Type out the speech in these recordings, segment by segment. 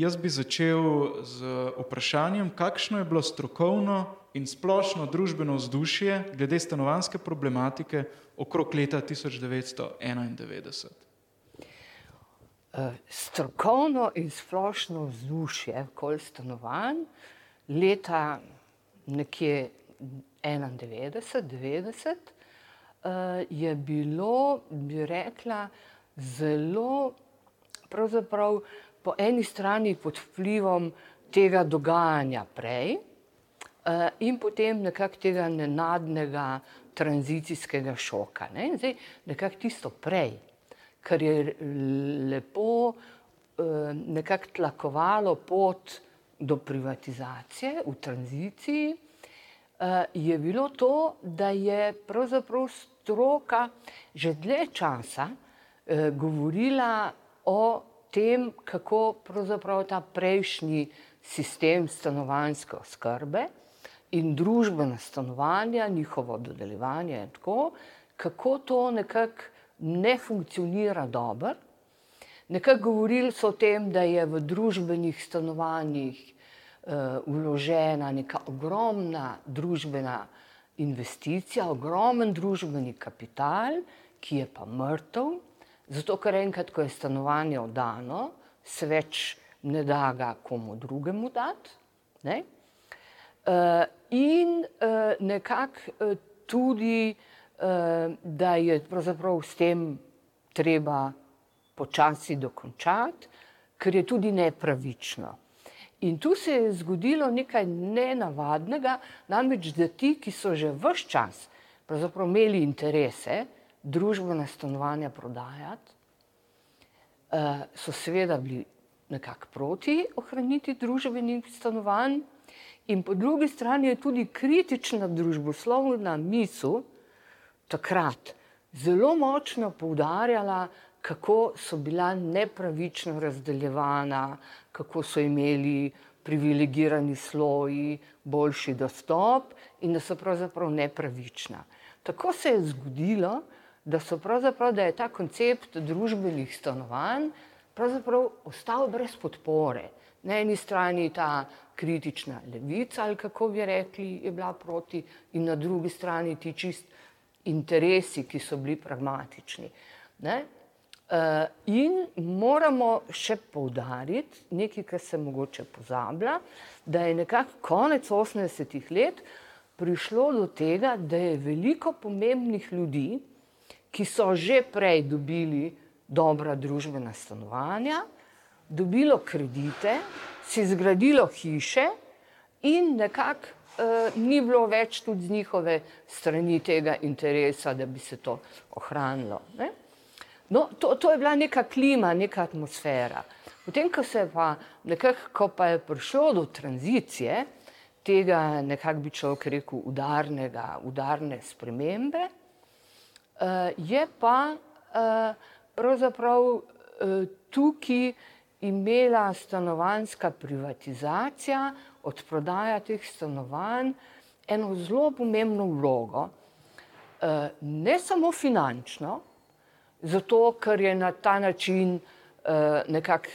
jaz bi začel z vprašanjem, kakšno je bilo strokovno in splošno družbeno vzdušje glede stanovanske problematike okrog leta 1991. Eh, strokovno in splošno vzdušje okoli stanovanj leta nekje 91-90 eh, je bilo, bi rekla, zelo pravzaprav po eni strani pod vplivom tega dogajanja prej uh, in potem nekako tega nenadnega tranzicijskega šoka. Ne? Zdaj, nekako tisto prej, kar je lepo uh, nekako tlakovalo pot do privatizacije v tranziciji, uh, je bilo to, da je pravzaprav stroka že dlje časa govorila o tem, kako pravzaprav ta prejšnji sistem stanovanjske oskrbe in družbena stanovanja, njihovo dodeljevanje in tako, kako to nekako ne funkcionira dobro. Nekako govorili so o tem, da je v družbenih stanovanjih uh, vložena neka ogromna družbena investicija, ogromen družbeni kapital, ki je pa mrtev, Zato, ker enkrat, ko je stanovanje oddano, se več ne da ga komu drugemu dati. Uh, in uh, nekako uh, tudi, uh, da je pravzaprav s tem treba počasi dokončati, ker je tudi nepravično. In tu se je zgodilo nekaj nenavadnega, namreč da ti, ki so že vse čas imeli interese, družbena stanovanja prodajati, uh, so seveda bili nekako proti ohraniti družbenih stanovanj, in po drugi strani je tudi kritična družboslovna misel takrat zelo močno poudarjala, kako so bila nepravično razdeljevana, kako so imeli privilegirani sloji boljši dostop in da so pravzaprav nepravična. Tako se je zgodilo, da, da je ta koncept družbenih stanovanj ostal brez podpore. Na eni strani ta kritična levica, ali kako bi rekli, je bila proti, in na drugi strani ti čist interesi, ki so bili pragmatični. Ne? Uh, in moramo še poudariti nekaj, kar se mogoče pozablja, da je nekako konec 80-ih let prišlo do tega, da je veliko pomembnih ljudi, ki so že prej dobili dobra družbena stanovanja, dobilo kredite, si zgradilo hiše in nekako uh, ni bilo več tudi z njihove strani tega interesa, da bi se to ohranilo. Ne? No, to, to je bila neka klima, neka atmosfera. Potem, ko, pa nekak, ko pa je prišlo do tranzicije, tega nekako bi človek rekel, udarnega, udarne spremembe, je pa uh, uh, tukaj imela stanovanska privatizacija, odprodaja teh stanovanj, eno zelo pomembno vlogo, uh, ne samo finančno, zato ker je na ta način uh, nekako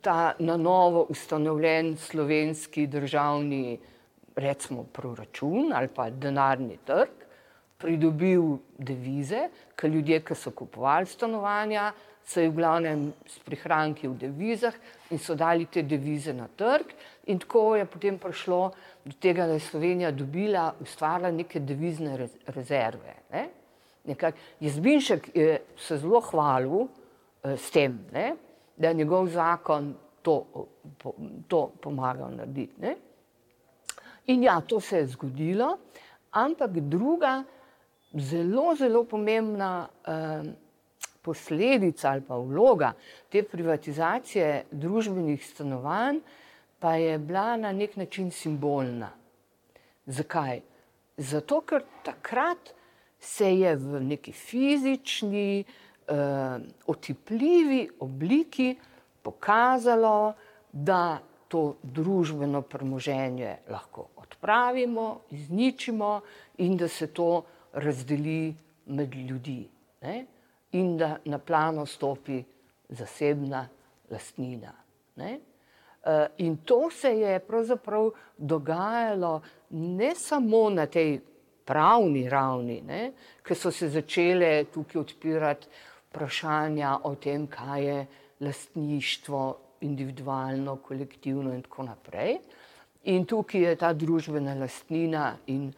ta na novo ustanovljen slovenski državni, recimo, proračun ali pa denarni trg pridobil devize, ker ljudje, ki so kupovali stanovanja, so jih v glavnem s prihranki v devizah in so dali te devize na trg. In tako je potem prišlo do tega, da je Slovenija dobila, ustvarila neke devizne rezerve. Ne? Jazbinšek je se zelo hvalil eh, s tem, ne? da je njegov zakon to, po, to pomagal narediti. Ne? In ja, to se je zgodilo, ampak druga zelo, zelo pomembna eh, posledica ali pa vloga te privatizacije družbenih stanovanj, pa je bila na nek način simbolna. Zakaj? Zato, ker takrat se je v neki fizični, eh, otipljivi obliki pokazalo, da to družbeno premoženje lahko odpravimo, izničimo in da se to razdeli med ljudi ne? in da na plano stopi zasebna lastnina. Ne? In to se je pravzaprav dogajalo ne samo na tej pravni ravni, ker so se začele tukaj odpirati vprašanja o tem, kaj je lastništvo, individualno, kolektivno in tako naprej. In tukaj je ta družbena lastnina in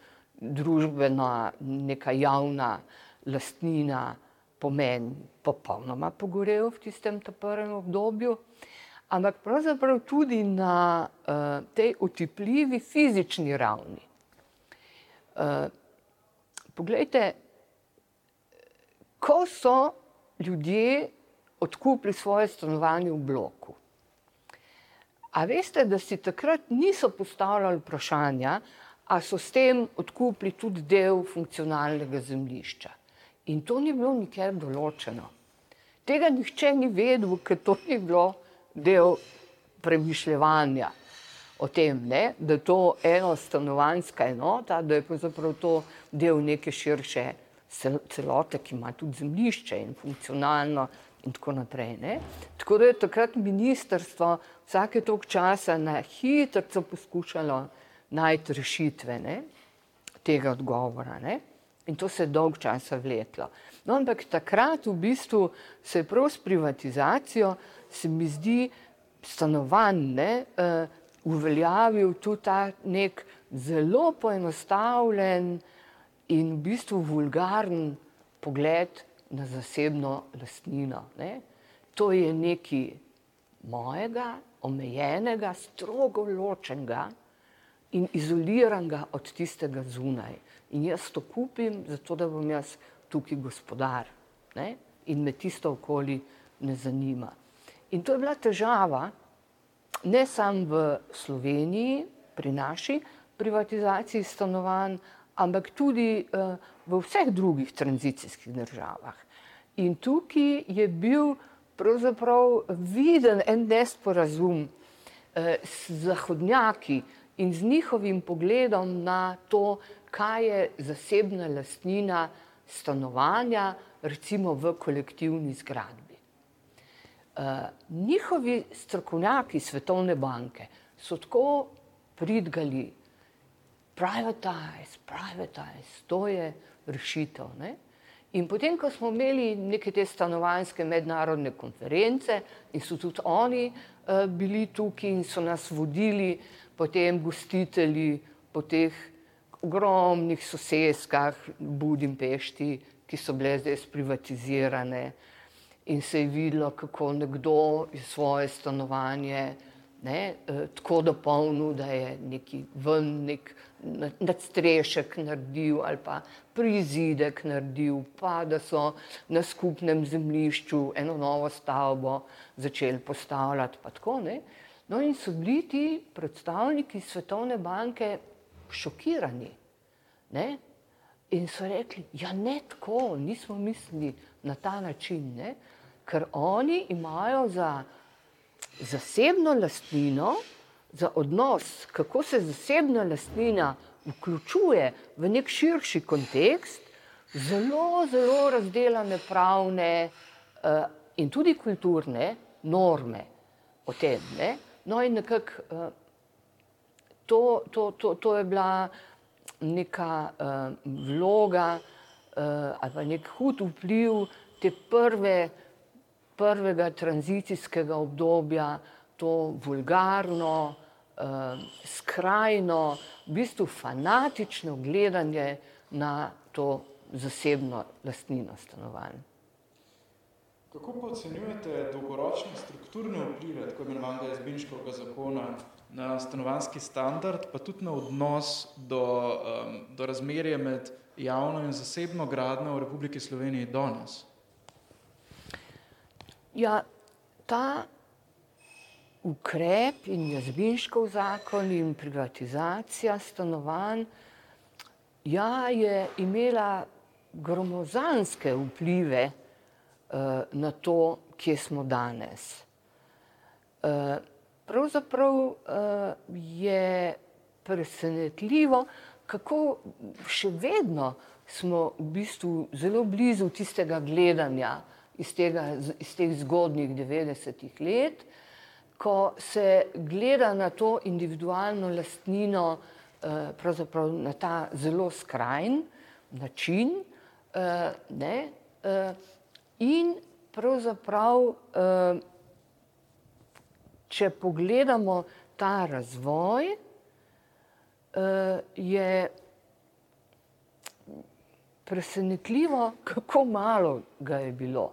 družbena neka javna lastnina pomen popolnoma pogorel v tistem prvem obdobju, ampak pravzaprav tudi na uh, tej otipljivi fizični ravni. Uh, poglejte, ko so ljudje odkupili svoje stanovanje v bloku. A veste, da si takrat niso postavljali vprašanja, a so s tem odkupili tudi del funkcionalnega zemljišča. In to ni bilo nikjer določeno. Tega nihče ni vedel, ker to ni bilo del premišljevanja o tem, ne? da je to eno stanovanska enota, da je pravzaprav to del neke širše celote, ki ima tudi zemljišče in funkcionalno in tako naprej. Ne? Tako da je takrat ministrstvo vsake tok časa na hitro poskušalo najti rešitve ne? tega odgovora. Ne? In to se je dolg časa vleklo. No, ampak takrat v bistvu se je prav s privatizacijo, se mi zdi, stanovanj ne, uh, uveljavil tudi ta nek zelo poenostavljen in v bistvu vulgaren pogled na zasebno lastnino. Ne. To je nekaj mojega, omejenega, strogo ločenega in izoliranega od tistega zunaj. In jaz to kupim, zato da bom jaz tukaj gospodar ne? in me tisto okoli ne zanima. In to je bila težava, ne samo v Sloveniji, pri naši privatizaciji stanovanj, ampak tudi uh, v vseh drugih tranzicijskih državah. In tukaj je bil pravzaprav viden en nesporazum uh, s zahodnjaki in z njihovim pogledom na to, kaj je zasebna lastnina stanovanja, recimo v kolektivni zgradbi. Uh, njihovi strokovnjaki Svetovne banke so tako pridgali privatize, privatize, to je rešitev. Ne? In potem, ko smo imeli neke te stanovanjske mednarodne konference in so tudi oni uh, bili tukaj in so nas vodili, potem gostitelji po teh ogromnih soseskah v Budimpešti, ki so bile zdaj sprivatizirane in se je videlo, kako nekdo je svoje stanovanje ne, eh, tako dopolnil, da je neki ven, nek nadstrešek naredil ali pa prizidek naredil, pa da so na skupnem zemljišču eno novo stavbo začeli postavljati. Tako, no in so bili ti predstavniki Svetovne banke šokirani. Ne? In so rekli, ja ne tako, nismo mislili na ta način, ne? ker oni imajo za zasebno lastnino, za odnos, kako se zasebna lastnina vključuje v nek širši kontekst, zelo, zelo razdeljene pravne uh, in tudi kulturne norme o tem. Ne? No, in nekako uh, to, to, to, to je bila neka uh, vloga uh, ali pa nek hud vpliv te prve prvega tranzicijskega obdobja, to vulgarno, eh, skrajno, v bistvu fanatično gledanje na to zasebno lastnino stanovanj. Kako pa ocenjujete dolgoročne strukturne vplive tako imenovanega izbinškega zakona na stanovanski standard, pa tudi na odnos do, um, do razmerja med javno in zasebno gradnjo v Republiki Sloveniji danes? Ja, ta ukrep in jazbinškov zakon in privatizacija stanovanj ja, je imela gromozanske vplive na to, kje smo danes. Uh, pravzaprav uh, je presenetljivo, kako še vedno smo v bistvu zelo blizu tistega gledanja, iz, tega, iz teh zgodnjih 90-ih let, ko se gleda na to individualno lastnino, eh, pravzaprav na ta zelo skrajen način, eh, ne, eh, in pravzaprav, če pogledamo ta razvoj, je presenetljivo, kako malo ga je bilo.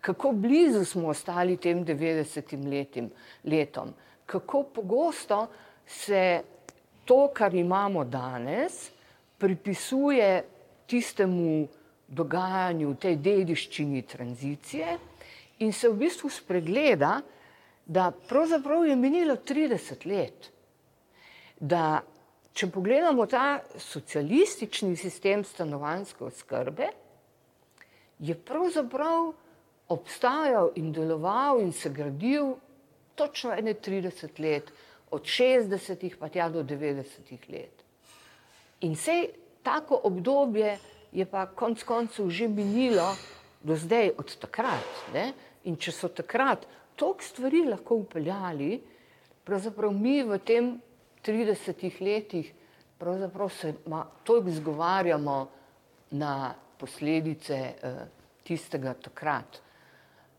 Kako blizu smo ostali tem 90 letim, letom, kako pogosto se to, kar imamo danes, pripisuje tistemu dogajanju, tej dediščini tranzicije in se v bistvu spregleda, da pravzaprav je minilo 30 let. Da, če pogledamo ta socialistični sistem stanovanske oskrbe, je pravzaprav obstajal in deloval in se gradil točno ene 30 let, od 60-ih pa tja do 90-ih let. In vse tako obdobje je pa konc koncev že minilo do zdaj od takrat. Ne? In če so takrat toliko stvari lahko upeljali, pravzaprav mi v tem 30 letih se toliko zgovarjamo na posledice eh, tistega takrat.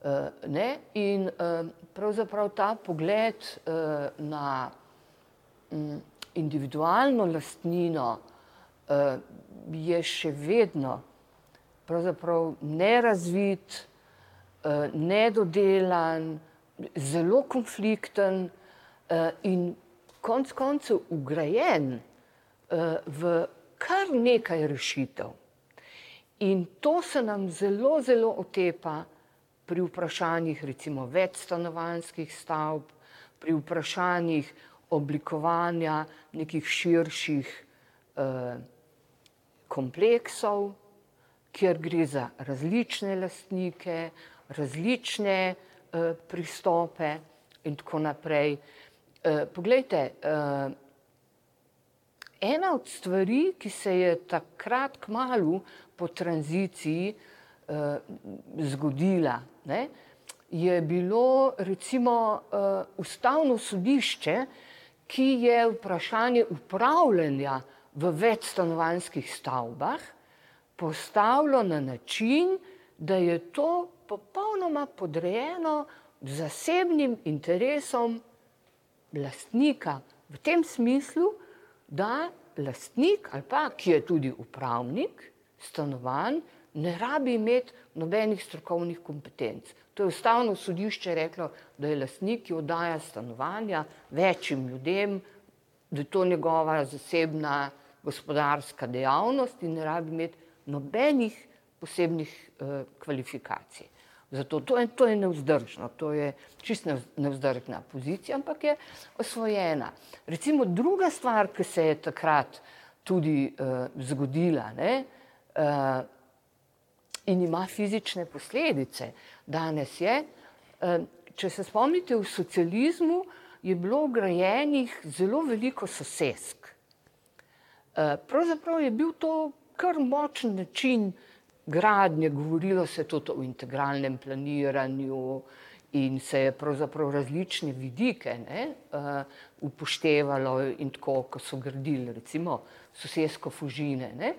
Eh, ne? In eh, pravzaprav ta pogled eh, na mm, individualno lastnino je še vedno nerazvit, nedodelan, zelo konflikten in konc koncev ugrajen v kar nekaj rešitev. In to se nam zelo, zelo otepa pri vprašanjih recimo večstanovanskih stavb, pri vprašanjih oblikovanja nekih širših eh, kompleksov, kjer gre za različne lastnike, različne eh, pristope in tako naprej. Eh, poglejte, eh, ena od stvari, ki se je takrat k malu po tranziciji eh, zgodila, ne, je bilo recimo uh, ustavno sodišče, ki je vprašanje upravljanja v večstanovanskih stavbah postavilo na način, da je to popolnoma podrejeno zasebnim interesom lastnika. V tem smislu, da lastnik ali pa, ki je tudi upravnik stanovanj, ne rabi imeti nobenih strokovnih kompetenc. To je ustavno sodišče reklo, da je lastnik, ki oddaja stanovanja večjim ljudem, da je to njegova zasebna gospodarska dejavnost in ne rabi imeti nobenih posebnih uh, kvalifikacij. Zato to je, to je nevzdržno, to je čisto nevzdržna pozicija, ampak je osvojena. Recimo druga stvar, ki se je takrat tudi uh, zgodila, ne, uh, in ima fizične posledice. Danes je, če se spomnite, v socializmu je bilo ugrajenih zelo veliko sosesk. Pravzaprav je bil to kar močen način gradnje, govorilo se tudi o integralnem planiranju in se je pravzaprav različne vidike ne, upoštevalo in tako, ko so gradili recimo sosesko Fužine. Ne.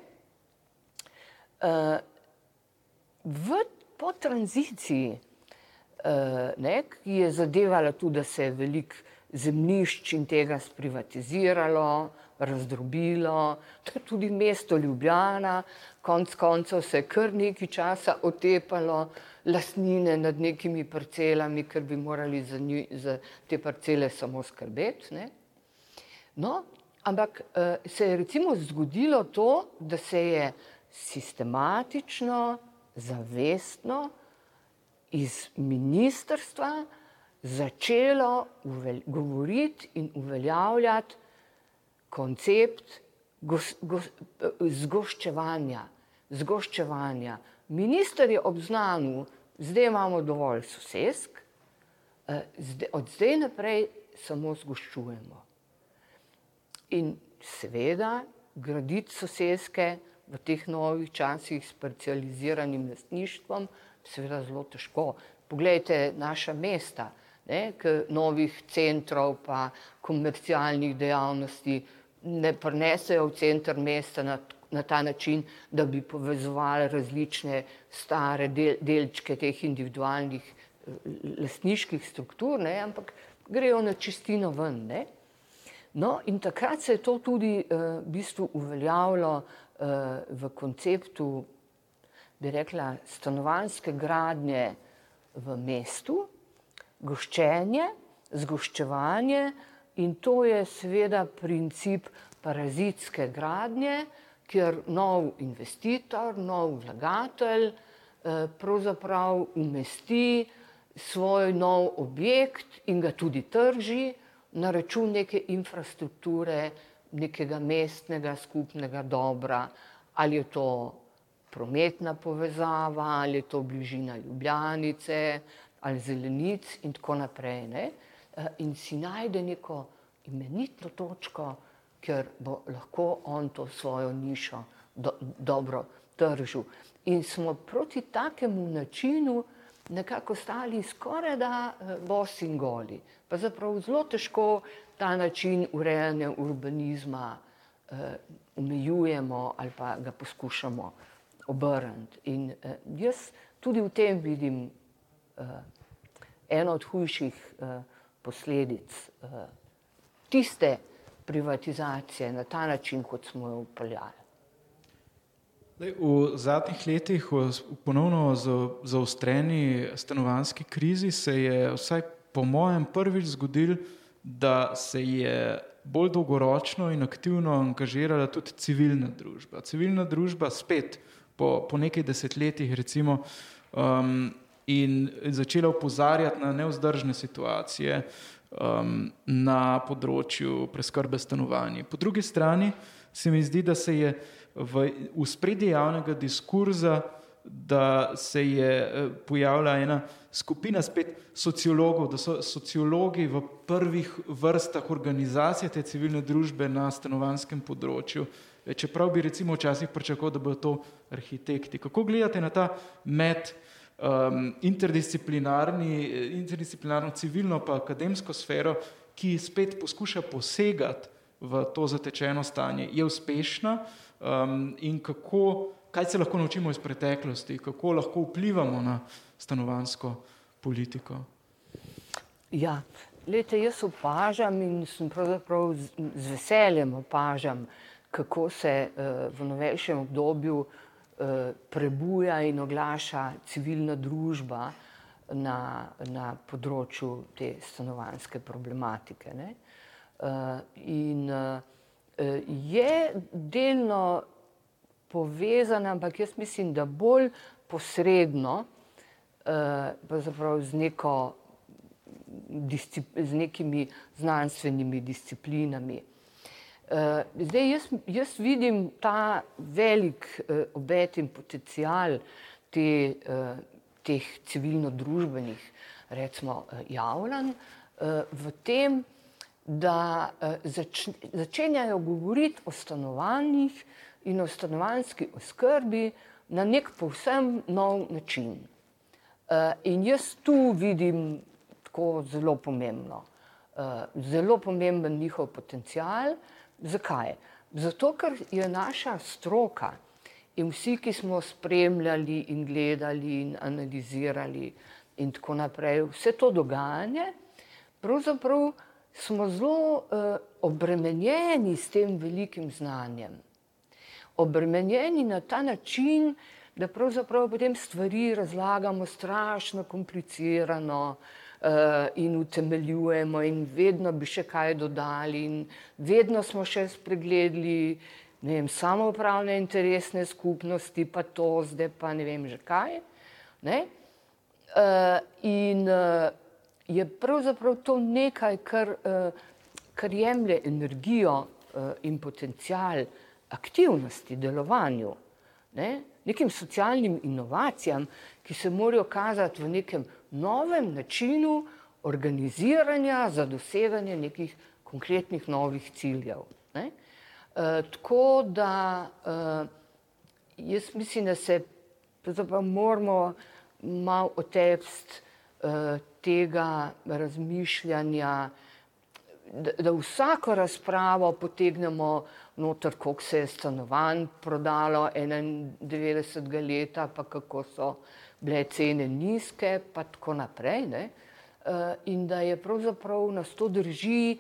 V, po tranziciji, uh, ne, ki je zadevala tudi, da se je veliko zemljišč in tega sprivatiziralo, razdrobilo, tudi mesto Ljubljana, konc koncev se je kar nekaj časa otepalo lasnine nad nekimi parcelami, ker bi morali za, nji, za te parcele samo skrbeti. Ne. No, ampak uh, se je recimo zgodilo to, da se je sistematično zavestno iz ministrstva začelo govoriti in uveljavljati koncept zgoščevanja. zgoščevanja. Minister je obznanil, zdaj imamo dovolj sosesk, eh, od zdaj naprej samo zgoščujemo. In seveda graditi soseske, v teh novih časih s specializiranim lastništvom, seveda zelo težko. Poglejte naša mesta, ne, novih centrov, pa komercialnih dejavnosti, ne prenesejo v center mesta na, na ta način, da bi povezovali različne stare del, delčke teh individualnih eh, lastniških struktur, ne, ampak grejo na čistino ven. Ne. No, in takrat se je to tudi uh, v bistvu uveljavilo uh, v konceptu, bi rekla, stanovanske gradnje v mestu, goščenje, zgoščevanje in to je seveda princip parazitske gradnje, kjer nov investitor, nov vlagatelj eh, pravzaprav umesti svoj nov objekt in ga tudi trži na račun neke infrastrukture, nekega mestnega skupnega dobra, ali je to prometna povezava, ali je to bližina Ljubljanice, ali zelenic in tako naprej. Ne? Eh, in si najde neko imenitno točko, ker bo lahko on to svojo nišo do, dobro držal. In smo proti takemu načinu nekako stali skoraj da eh, bosi in goli. Pa zapravo zelo težko ta način urejanja urbanizma eh, omejujemo ali pa ga poskušamo obrniti. In eh, jaz tudi v tem vidim eh, eno od hujših uh, posledic uh, tiste privatizacije na ta način, kot smo jo upeljali. V zadnjih letih, ponovno zaostreni stanovanski krizi, se je vsaj po mojem prvič zgodil, da se je bolj dolgoročno in aktivno angažirala tudi civilna družba. Civilna družba spet po, po nekaj desetletjih, recimo, um, in začela upozarjati na neuzdržne situacije um, na področju preskrbe stanovanj. Po drugi strani se mi zdi, da se je v, v spredje javnega diskurza, da se je eh, pojavila ena skupina spet sociologov, da so sociologi v prvih vrstah organizacije te civilne družbe na stanovanskem področju. Čeprav bi recimo včasih pričakoval, da bodo to arhitekti. Kako gledate na ta med um, interdisciplinarno civilno pa akademsko sfero, ki spet poskuša posegati v to zatečeno stanje, je uspešna um, in kako, kaj se lahko naučimo iz preteklosti, kako lahko vplivamo na stanovansko politiko. Ja, lete, jaz opažam in sem pravzaprav z, z veseljem opažam, kako se uh, v novejšem obdobju uh, prebuja in oglaša civilna družba na, na področju te stanovanske problematike. Ne? Eh, in eh, je delno povezana, ampak jaz mislim, da bolj posredno z, neko, z nekimi znanstvenimi disciplinami. Uh, zdaj, jaz, jaz vidim ta velik uh, obet in potencial te, uh, teh civilno-družbenih, recimo, javljanj v tem, da uh, zač, začenjajo govoriti o stanovanjih in o stanovanski oskrbi na nek povsem nov način. In jaz tu vidim tako zelo pomembno, zelo pomemben njihov potencial. Zakaj? Zato, ker je naša stroka in vsi, ki smo spremljali in gledali in analizirali in tako naprej, vse to dogajanje, pravzaprav smo zelo uh, obremenjeni s tem velikim znanjem. Obremenjeni na ta način, da pravzaprav potem stvari razlagamo strašno komplicirano, uh, in utemeljujemo, in vedno bi še kaj dodali, in vedno smo še spregledali samo upravne interesne skupnosti, pa to zdaj, pa ne vem že kaj. Uh, in uh, je pravzaprav to nekaj, kar, uh, kar jemlje energijo uh, in potencial aktivnosti, delovanju, ne? nekim socialnim inovacijam, ki se morajo kazati v nekem novem načinu organiziranja za doseganje nekih konkretnih novih ciljev. Ne? E, tako da e, jaz mislim, da se moramo malo otepsti e, tega razmišljanja, da, da vsako razpravo potegnemo noter, koliko se je stanovanj prodalo 91. leta, pa kako so bile cene nizke, pa tako naprej. Ne? Uh, in da je pravzaprav nas to drži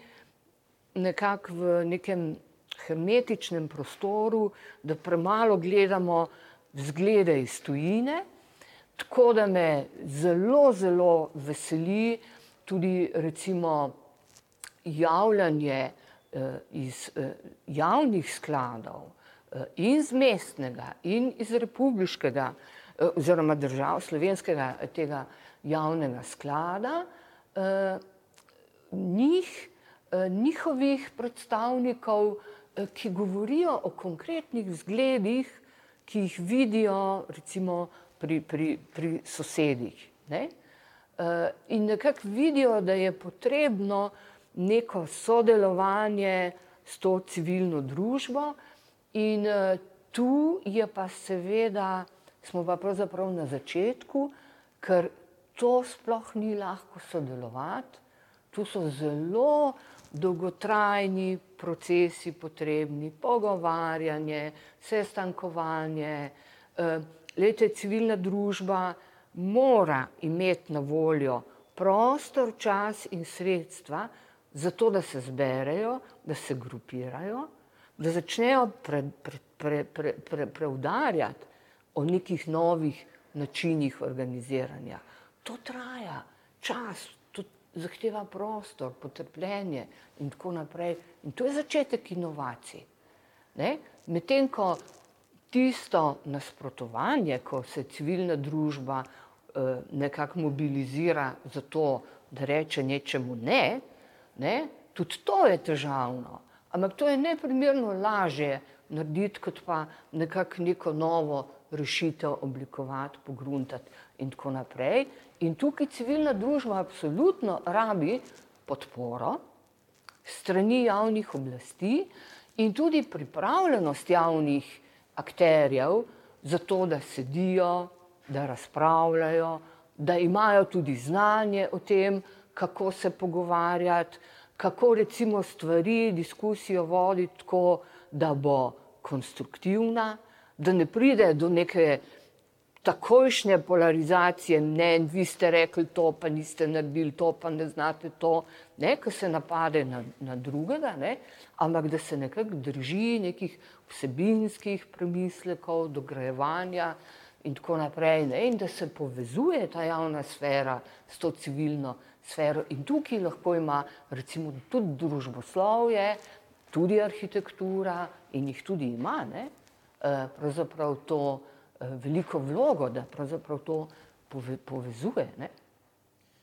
nekako v nekem hermetičnem prostoru, da premalo gledamo zglede iz tujine, tako da me zelo, zelo veseli tudi recimo javljanje eh, iz eh, javnih skladov eh, in z mestnega in iz republiškega eh, oziroma držav slovenskega tega javnega sklada, eh, njih, eh, njihovih predstavnikov, eh, ki govorijo o konkretnih zgledih, ki jih vidijo recimo pri, pri, pri sosedih. Ne? Uh, in nekako vidijo, da je potrebno neko sodelovanje s to civilno družbo, in uh, tu je pa seveda, smo pa pravzaprav na začetku, ker to sploh ni lahko sodelovati. Tu so zelo dolgotrajni procesi potrebni, pogovarjanje, sestankovanje. Uh, Lete, civilna družba mora imeti na voljo prostor, čas in sredstva, zato da se zberejo, da se grupirajo, da začnejo preudarjati pre, pre, pre, pre, o nekih novih načinih organiziranja. To traja čas, to zahteva prostor, potrpljenje in tako naprej. In to je začetek inovacij. Medtem ko tisto nasprotovanje, ko se civilna družba eh, nekako mobilizira za to, da reče nečemu ne, ne, tudi to je težavno. Ampak to je neprimerno lažje narediti, kot pa nekako neko novo rešitev oblikovati, pogruntati in tako naprej. In tukaj civilna družba absolutno rabi podporo strani javnih oblasti in tudi pripravljenost javnih akterjev, zato da sedijo, da razpravljajo, da imajo tudi znanje o tem, kako se pogovarjati, kako recimo stvari, diskusijo voditi tako, da bo konstruktivna, da ne pride do neke takojšnje polarizacije mnen, vi ste rekli to, pa niste naredili to, pa ne znate to, ne, ko se napade na, na drugega, ne, ampak da se nekako drži nekih vsebinskih premislekov, dograjevanja in tako naprej, ne, in da se povezuje ta javna sfera s to civilno sfero. In tukaj lahko ima recimo tudi družboslovje, tudi arhitektura in jih tudi ima, ne, eh, pravzaprav to, Eh, veliko vlogo, da pravzaprav to povezuje. Ne?